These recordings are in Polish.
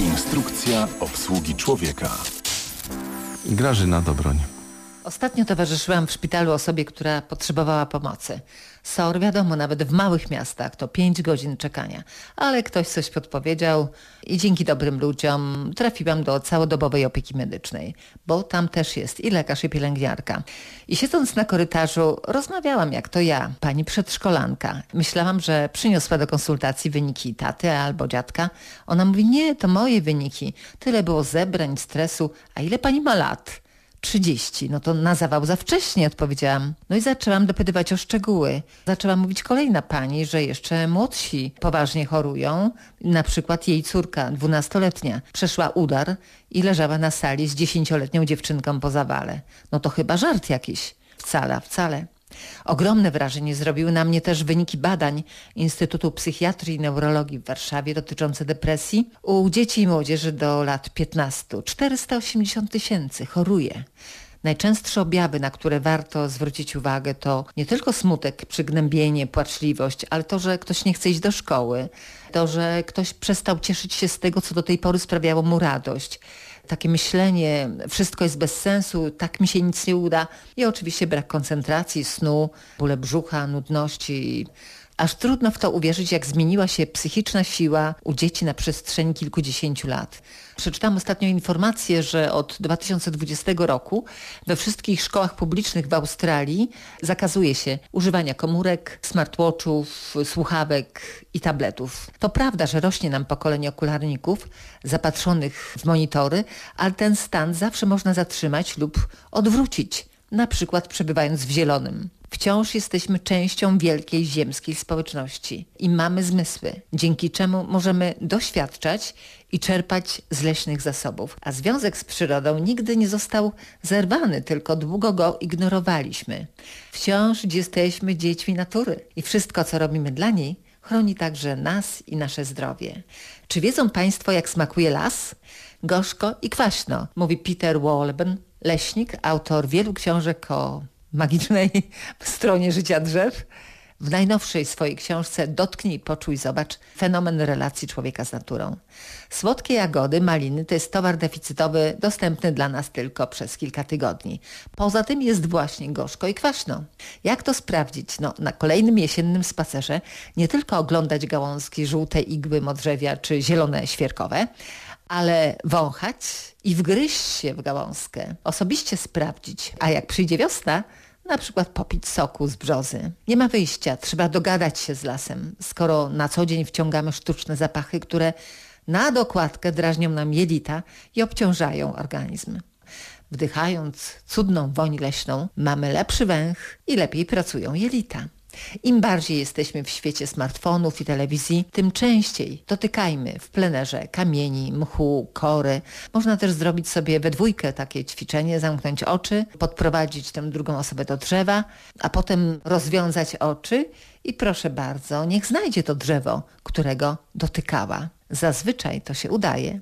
Instrukcja obsługi człowieka. Grażyna Dobroń. Ostatnio towarzyszyłam w szpitalu osobie, która potrzebowała pomocy. SOR, wiadomo, nawet w małych miastach to 5 godzin czekania, ale ktoś coś podpowiedział i dzięki dobrym ludziom trafiłam do całodobowej opieki medycznej, bo tam też jest i lekarz, i pielęgniarka. I siedząc na korytarzu rozmawiałam jak to ja, pani przedszkolanka. Myślałam, że przyniosła do konsultacji wyniki taty albo dziadka. Ona mówi, nie, to moje wyniki. Tyle było zebrań, stresu, a ile pani ma lat? 30. No to na zawał za wcześnie, odpowiedziałam. No i zaczęłam dopytywać o szczegóły. Zaczęła mówić kolejna pani, że jeszcze młodsi poważnie chorują. Na przykład jej córka, dwunastoletnia, przeszła udar i leżała na sali z dziesięcioletnią dziewczynką po zawale. No to chyba żart jakiś. Wcale, wcale. Ogromne wrażenie zrobiły na mnie też wyniki badań Instytutu Psychiatrii i Neurologii w Warszawie dotyczące depresji u dzieci i młodzieży do lat 15. 480 tysięcy choruje. Najczęstsze objawy, na które warto zwrócić uwagę, to nie tylko smutek, przygnębienie, płaczliwość, ale to, że ktoś nie chce iść do szkoły, to, że ktoś przestał cieszyć się z tego, co do tej pory sprawiało mu radość. Takie myślenie, wszystko jest bez sensu, tak mi się nic nie uda. I oczywiście brak koncentracji, snu, bóle brzucha, nudności. Aż trudno w to uwierzyć, jak zmieniła się psychiczna siła u dzieci na przestrzeni kilkudziesięciu lat. Przeczytałam ostatnio informację, że od 2020 roku we wszystkich szkołach publicznych w Australii zakazuje się używania komórek, smartwatchów, słuchawek i tabletów. To prawda, że rośnie nam pokolenie okularników zapatrzonych w monitory, ale ten stan zawsze można zatrzymać lub odwrócić, na przykład przebywając w zielonym. Wciąż jesteśmy częścią wielkiej ziemskiej społeczności i mamy zmysły, dzięki czemu możemy doświadczać i czerpać z leśnych zasobów. A związek z przyrodą nigdy nie został zerwany, tylko długo go ignorowaliśmy. Wciąż jesteśmy dziećmi natury i wszystko, co robimy dla niej, chroni także nas i nasze zdrowie. Czy wiedzą Państwo, jak smakuje las? Gorzko i kwaśno, mówi Peter Walben, leśnik, autor wielu książek o magicznej stronie życia drzew. W najnowszej swojej książce Dotknij, poczuj, zobacz fenomen relacji człowieka z naturą. Słodkie jagody, maliny to jest towar deficytowy dostępny dla nas tylko przez kilka tygodni. Poza tym jest właśnie gorzko i kwaśno. Jak to sprawdzić? No, na kolejnym jesiennym spacerze nie tylko oglądać gałązki, żółte igły modrzewia czy zielone świerkowe, ale wąchać i wgryźć się w gałązkę, osobiście sprawdzić, a jak przyjdzie wiosna, na przykład popić soku z brzozy. Nie ma wyjścia, trzeba dogadać się z lasem, skoro na co dzień wciągamy sztuczne zapachy, które na dokładkę drażnią nam jelita i obciążają organizm. Wdychając cudną woń leśną, mamy lepszy węch i lepiej pracują jelita. Im bardziej jesteśmy w świecie smartfonów i telewizji, tym częściej dotykajmy w plenerze kamieni, mchu, kory. Można też zrobić sobie we dwójkę takie ćwiczenie, zamknąć oczy, podprowadzić tę drugą osobę do drzewa, a potem rozwiązać oczy i proszę bardzo, niech znajdzie to drzewo, którego dotykała. Zazwyczaj to się udaje.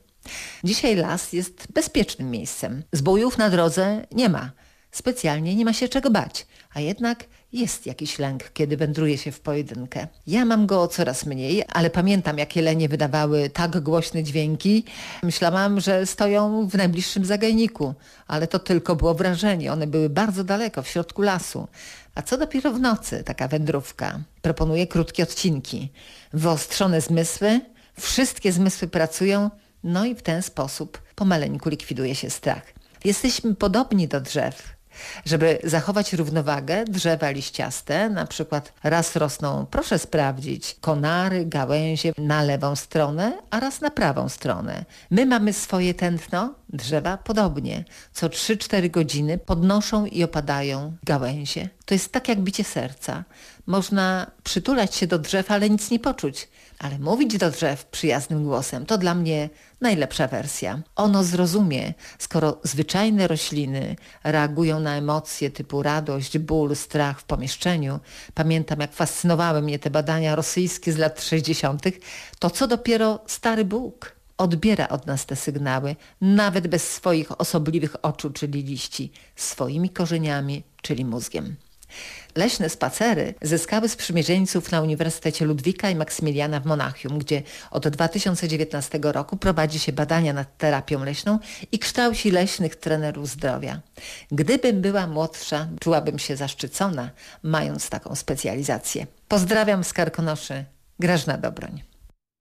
Dzisiaj las jest bezpiecznym miejscem. Zbójów na drodze nie ma. Specjalnie nie ma się czego bać, a jednak jest jakiś lęk, kiedy wędruje się w pojedynkę. Ja mam go coraz mniej, ale pamiętam, jak jelenie wydawały tak głośne dźwięki. Myślałam, że stoją w najbliższym zagajniku, ale to tylko było wrażenie. One były bardzo daleko, w środku lasu. A co dopiero w nocy, taka wędrówka. Proponuję krótkie odcinki. Wyostrzone zmysły, wszystkie zmysły pracują, no i w ten sposób pomaleńku likwiduje się strach. Jesteśmy podobni do drzew. Żeby zachować równowagę, drzewa liściaste, na przykład raz rosną, proszę sprawdzić, konary, gałęzie na lewą stronę, a raz na prawą stronę. My mamy swoje tętno, drzewa podobnie. Co 3-4 godziny podnoszą i opadają gałęzie. To jest tak jak bicie serca. Można przytulać się do drzew, ale nic nie poczuć. Ale mówić do drzew przyjaznym głosem to dla mnie najlepsza wersja. Ono zrozumie, skoro zwyczajne rośliny reagują na emocje typu radość, ból, strach w pomieszczeniu. Pamiętam, jak fascynowały mnie te badania rosyjskie z lat 60., to co dopiero stary Bóg odbiera od nas te sygnały, nawet bez swoich osobliwych oczu, czyli liści, swoimi korzeniami, czyli mózgiem. Leśne spacery zyskały sprzymierzeńców na Uniwersytecie Ludwika i Maksymiliana w Monachium, gdzie od 2019 roku prowadzi się badania nad terapią leśną i kształci leśnych trenerów zdrowia. Gdybym była młodsza, czułabym się zaszczycona, mając taką specjalizację. Pozdrawiam z Karkonoszy, Grażna Dobroń.